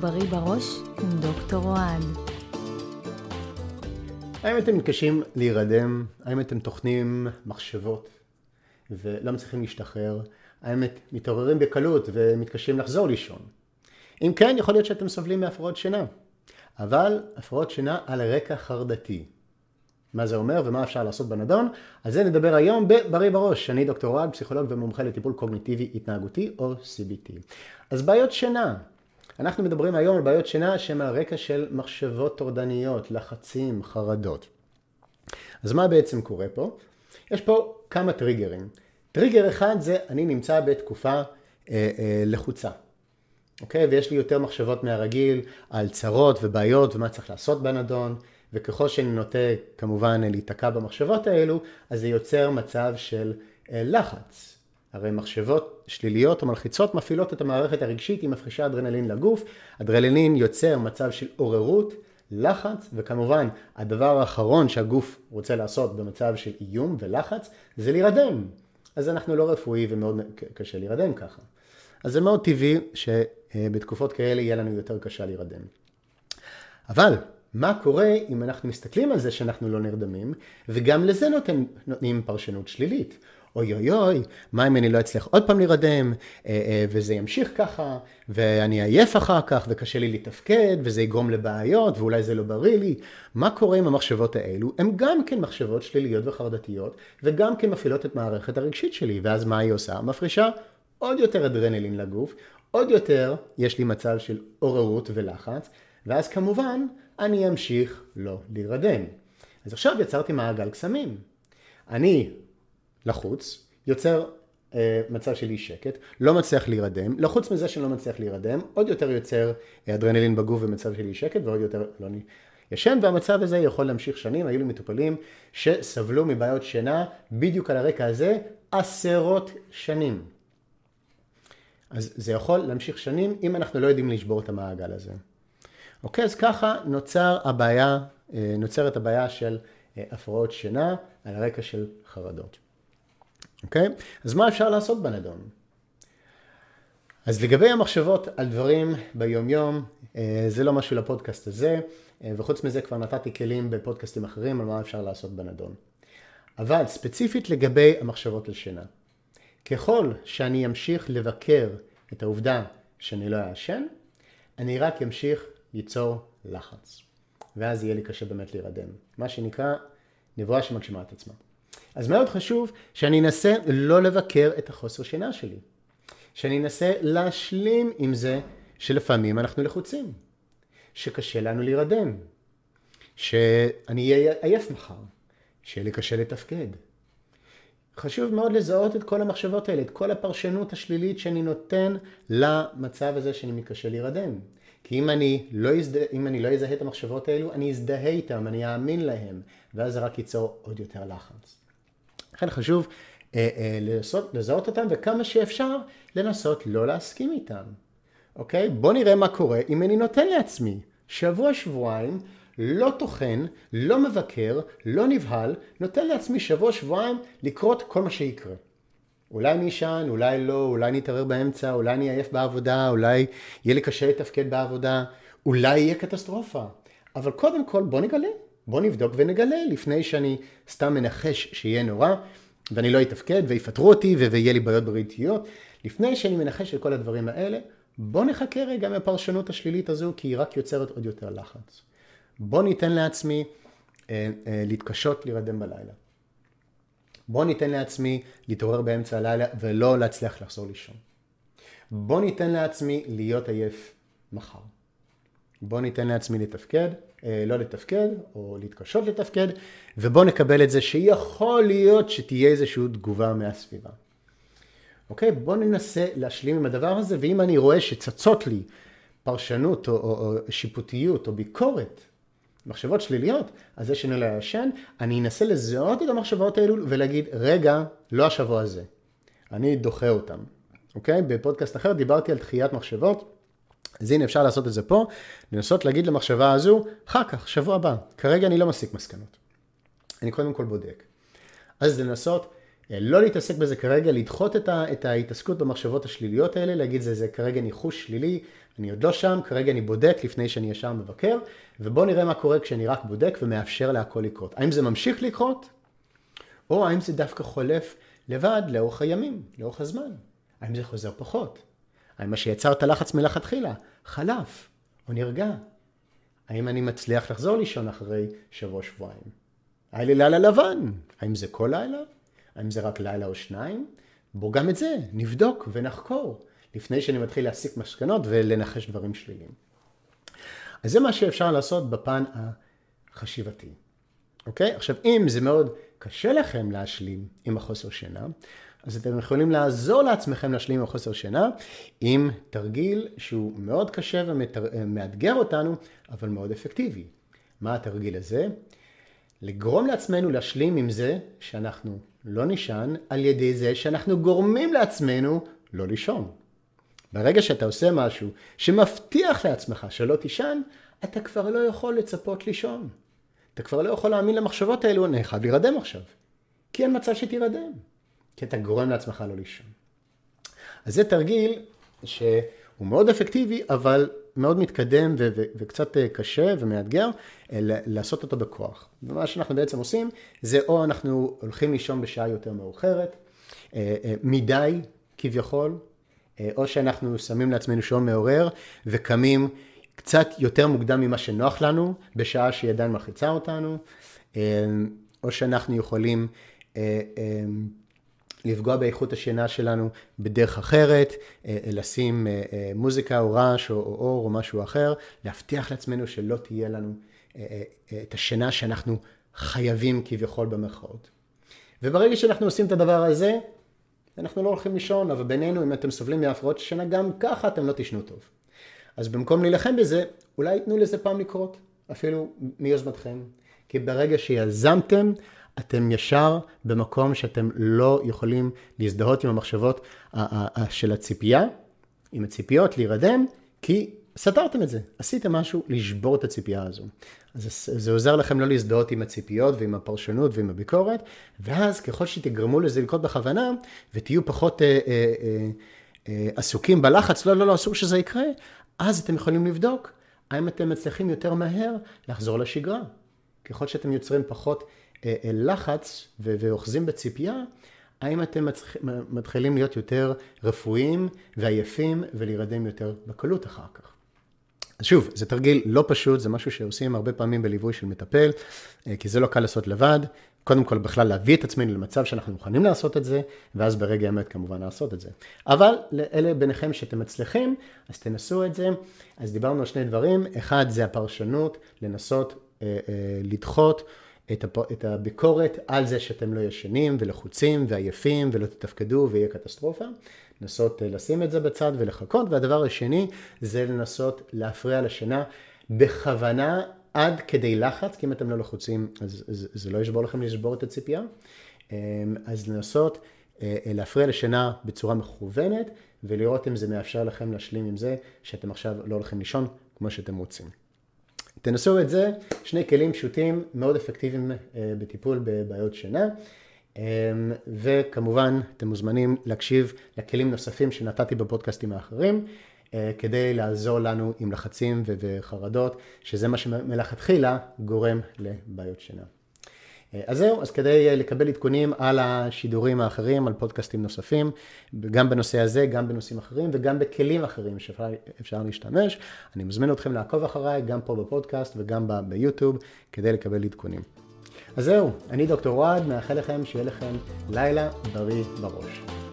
בריא בראש עם דוקטור אוהד. האם אתם מתקשים להירדם? האם אתם טוחנים מחשבות ולא מצליחים להשתחרר? האם מתעוררים בקלות ומתקשים לחזור לישון? אם כן, יכול להיות שאתם סובלים מהפרעות שינה. אבל הפרעות שינה על רקע חרדתי. מה זה אומר ומה אפשר לעשות בנדון? על זה נדבר היום בבריא בראש. אני דוקטור אוהד, פסיכולוג ומומחה לטיפול קוגניטיבי התנהגותי או CBT. אז בעיות שינה. אנחנו מדברים היום על בעיות שינה שהן על רקע של מחשבות טורדניות, לחצים, חרדות. אז מה בעצם קורה פה? יש פה כמה טריגרים. טריגר אחד זה אני נמצא בתקופה אה, אה, לחוצה. אוקיי? ויש לי יותר מחשבות מהרגיל על צרות ובעיות ומה צריך לעשות בנדון. וככל שאני נוטה כמובן להיתקע במחשבות האלו, אז זה יוצר מצב של אה, לחץ. הרי מחשבות שליליות או מלחיצות מפעילות את המערכת הרגשית, היא מפחישה אדרנלין לגוף. אדרנלין יוצר מצב של עוררות, לחץ, וכמובן הדבר האחרון שהגוף רוצה לעשות במצב של איום ולחץ, זה להירדם. אז אנחנו לא רפואי ומאוד קשה להירדם ככה. אז זה מאוד טבעי שבתקופות כאלה יהיה לנו יותר קשה להירדם. אבל מה קורה אם אנחנו מסתכלים על זה שאנחנו לא נרדמים, וגם לזה נותנים פרשנות שלילית. אוי אוי אוי, מה אם אני לא אצליח עוד פעם להירדם, אה, אה, וזה ימשיך ככה, ואני עייף אחר כך, וקשה לי לתפקד, וזה יגרום לבעיות, ואולי זה לא בריא לי. מה קורה עם המחשבות האלו? הן גם כן מחשבות שליליות וחרדתיות, וגם כן מפעילות את מערכת הרגשית שלי, ואז מה היא עושה? מפרישה עוד יותר אדרנלין לגוף, עוד יותר יש לי מצב של עוררות ולחץ, ואז כמובן אני אמשיך לא להירדם. אז עכשיו יצרתי מעגל קסמים. אני לחוץ, יוצר אה, מצב של אי שקט, לא מצליח להירדם, לחוץ מזה שאני לא מצליח להירדם, עוד יותר יוצר אה, אדרנלין בגוף ומצב של אי שקט ועוד יותר לא. ישן והמצב הזה יכול להמשיך שנים, היו לי מטופלים שסבלו מבעיות שינה בדיוק על הרקע הזה עשרות שנים. אז זה יכול להמשיך שנים אם אנחנו לא יודעים לשבור את המעגל הזה. אוקיי, אז ככה נוצר הבעיה, אה, נוצרת הבעיה של אה, הפרעות שינה על הרקע של חרדות. אוקיי? אז מה אפשר לעשות בנדון? אז לגבי המחשבות על דברים ביומיום, אה, זה לא משהו לפודקאסט הזה, וחוץ מזה כבר נתתי כלים בפודקאסטים אחרים על מה אפשר לעשות בנדון. אבל ספציפית לגבי המחשבות על שינה. ככל שאני אמשיך לבקר את העובדה שאני לא אעשן, אני רק אמשיך ייצור לחץ. ואז יהיה לי קשה באמת להירדם. מה שנקרא נבואה שמגשימה את עצמה. אז מאוד חשוב שאני אנסה לא לבקר את החוסר שינה שלי. שאני אנסה להשלים עם זה שלפעמים אנחנו לחוצים. שקשה לנו להירדם. שאני אהיה עייף מחר. שיהיה לי קשה לתפקד. חשוב מאוד לזהות את כל המחשבות האלה, את כל הפרשנות השלילית שאני נותן למצב הזה שאני מתקשה להירדם. כי אם אני, לא יזדה, אם אני לא אזהה את המחשבות האלו, אני אזדהה איתם, אני אאמין להם, ואז זה רק ייצור עוד יותר לחץ. לכן חשוב אה, אה, לזהות, לזהות אותם, וכמה שאפשר לנסות לא להסכים איתם. אוקיי? בואו נראה מה קורה אם אני נותן לעצמי שבוע, שבועיים, לא טוחן, לא מבקר, לא נבהל, נותן לעצמי שבוע, שבועיים לקרות כל מה שיקרה. אולי אני אשן, אולי לא, אולי אני אתערר באמצע, אולי אני אעייף בעבודה, אולי יהיה לי קשה לתפקד בעבודה, אולי יהיה קטסטרופה. אבל קודם כל בוא נגלה, בוא נבדוק ונגלה לפני שאני סתם מנחש שיהיה נורא ואני לא אתפקד ויפטרו אותי ויהיה לי בעיות בריאותיות. לפני שאני מנחש את כל הדברים האלה, בוא נחכה רגע מהפרשנות השלילית הזו כי היא רק יוצרת עוד יותר לחץ. בוא ניתן לעצמי אה, אה, להתקשות להירדם בלילה. בוא ניתן לעצמי להתעורר באמצע הלילה ולא להצליח לחזור לישון. בוא ניתן לעצמי להיות עייף מחר. בוא ניתן לעצמי לתפקד, אה, לא לתפקד, או להתקשות לתפקד, ובוא נקבל את זה שיכול להיות שתהיה איזושהי תגובה מהסביבה. אוקיי? בוא ננסה להשלים עם הדבר הזה, ואם אני רואה שצצות לי פרשנות או, או, או שיפוטיות או ביקורת מחשבות שליליות, אז זה שאני לא ישן, אני אנסה לזהות את המחשבות האלו ולהגיד, רגע, לא השבוע הזה. אני דוחה אותם. אוקיי? בפודקאסט אחר דיברתי על דחיית מחשבות. אז הנה אפשר לעשות את זה פה, לנסות להגיד למחשבה הזו, אחר כך, שבוע הבא. כרגע אני לא מסיק מסקנות. אני קודם כל בודק. אז לנסות לא להתעסק בזה כרגע, לדחות את, ה, את ההתעסקות במחשבות השליליות האלה, להגיד זה, זה כרגע ניחוש שלילי, אני עוד לא שם, כרגע אני בודק לפני שאני ישר מבקר, ובואו נראה מה קורה כשאני רק בודק ומאפשר להכל לקרות. האם זה ממשיך לקרות, או האם זה דווקא חולף לבד לאורך הימים, לאורך הזמן? האם זה חוזר פחות? האם מה שיצר את הלחץ מלכתחילה חלף או נרגע? האם אני מצליח לחזור לישון אחרי שבוע-שבועיים? לילה לבן, האם זה כל לילה? האם זה רק לילה או שניים? בואו גם את זה נבדוק ונחקור, לפני שאני מתחיל להסיק מסקנות ולנחש דברים שליליים. אז זה מה שאפשר לעשות בפן החשיבתי. אוקיי? עכשיו, אם זה מאוד קשה לכם להשלים עם החוסר שינה, אז אתם יכולים לעזור לעצמכם להשלים עם החוסר שינה עם תרגיל שהוא מאוד קשה ומאתגר אותנו, אבל מאוד אפקטיבי. מה התרגיל הזה? לגרום לעצמנו להשלים עם זה שאנחנו לא נישן על ידי זה שאנחנו גורמים לעצמנו לא לישון. ברגע שאתה עושה משהו שמבטיח לעצמך שלא תישן, אתה כבר לא יכול לצפות לישון. אתה כבר לא יכול להאמין למחשבות האלו, אני חייב להירדם עכשיו. כי אין מצב שתירדם. כי אתה גורם לעצמך לא לישון. אז זה תרגיל שהוא מאוד אפקטיבי, אבל מאוד מתקדם ו- ו- וקצת אה, קשה ומאתגר אה, לעשות אותו בכוח. ומה שאנחנו בעצם עושים, זה או אנחנו הולכים לישון בשעה יותר מאוחרת, אה, מדי כביכול, או שאנחנו שמים לעצמנו שעון מעורר וקמים קצת יותר מוקדם ממה שנוח לנו, בשעה שהיא עדיין מלחיצה אותנו, או שאנחנו יכולים לפגוע באיכות השינה שלנו בדרך אחרת, אה, אה, לשים אה, מוזיקה או רעש או אור או משהו אחר, להבטיח לעצמנו שלא תהיה לנו את השינה שאנחנו חייבים כביכול במרכאות. וברגע שאנחנו עושים את הדבר הזה, אנחנו לא הולכים לישון, אבל בינינו, אם אתם סובלים מהפרעות שינה, גם ככה אתם לא תישנו טוב. אז במקום להילחם בזה, אולי תנו לזה פעם לקרות, אפילו מיוזמתכם. כי ברגע שיזמתם, אתם ישר במקום שאתם לא יכולים להזדהות עם המחשבות של הציפייה, עם הציפיות, להירדם, כי סתרתם את זה, עשיתם משהו לשבור את הציפייה הזו. אז זה עוזר לכם לא להזדהות עם הציפיות ועם הפרשנות ועם הביקורת, ואז ככל שתגרמו לזה לקרות בכוונה, ותהיו פחות אה, אה, אה, אה, עסוקים בלחץ, לא, לא, לא, אסור שזה יקרה, אז אתם יכולים לבדוק האם אתם מצליחים יותר מהר לחזור לשגרה. ככל שאתם יוצרים פחות לחץ ואוחזים בציפייה, האם אתם מתחילים להיות יותר רפואיים ועייפים ולהירדם יותר בקלות אחר כך. אז שוב, זה תרגיל לא פשוט, זה משהו שעושים הרבה פעמים בליווי של מטפל, אה, כי זה לא קל לעשות לבד. קודם כל בכלל להביא את עצמנו למצב שאנחנו מוכנים לעשות את זה, ואז ברגע האמת כמובן לעשות את זה. אבל לאלה ביניכם שאתם מצליחים, אז תנסו את זה. אז דיברנו על שני דברים, אחד זה הפרשנות, לנסות אה, אה, לדחות. את, הפ... את הביקורת על זה שאתם לא ישנים ולחוצים ועייפים ולא תתפקדו ויהיה קטסטרופה. לנסות אה, לשים את זה בצד ולחכות. והדבר השני זה לנסות להפריע לשינה בכוונה עד כדי לחץ, כי אם אתם לא לחוצים אז, אז זה לא ישבור לכם לשבור את הציפייה. אמ, אז לנסות אה, להפריע לשינה בצורה מכוונת ולראות אם זה מאפשר לכם להשלים עם זה שאתם עכשיו לא הולכים לישון כמו שאתם רוצים. תנסו את זה, שני כלים פשוטים, מאוד אפקטיביים אה, בטיפול בבעיות שינה. אה, וכמובן, אתם מוזמנים להקשיב לכלים נוספים שנתתי בפודקאסטים האחרים, אה, כדי לעזור לנו עם לחצים וחרדות, שזה מה שמלכתחילה גורם לבעיות שינה. אה, אז זהו, אז כדי אה, לקבל עדכונים על השידורים האחרים, על פודקאסטים נוספים, גם בנושא הזה, גם בנושאים אחרים וגם בכלים אחרים שאפשר להשתמש, אני מזמין אתכם לעקוב אחריי, גם פה בפודקאסט וגם ביוטיוב, כדי לקבל עדכונים. אז זהו, אני דוקטור אוהד, מאחל לכם שיהיה לכם לילה בריא בראש.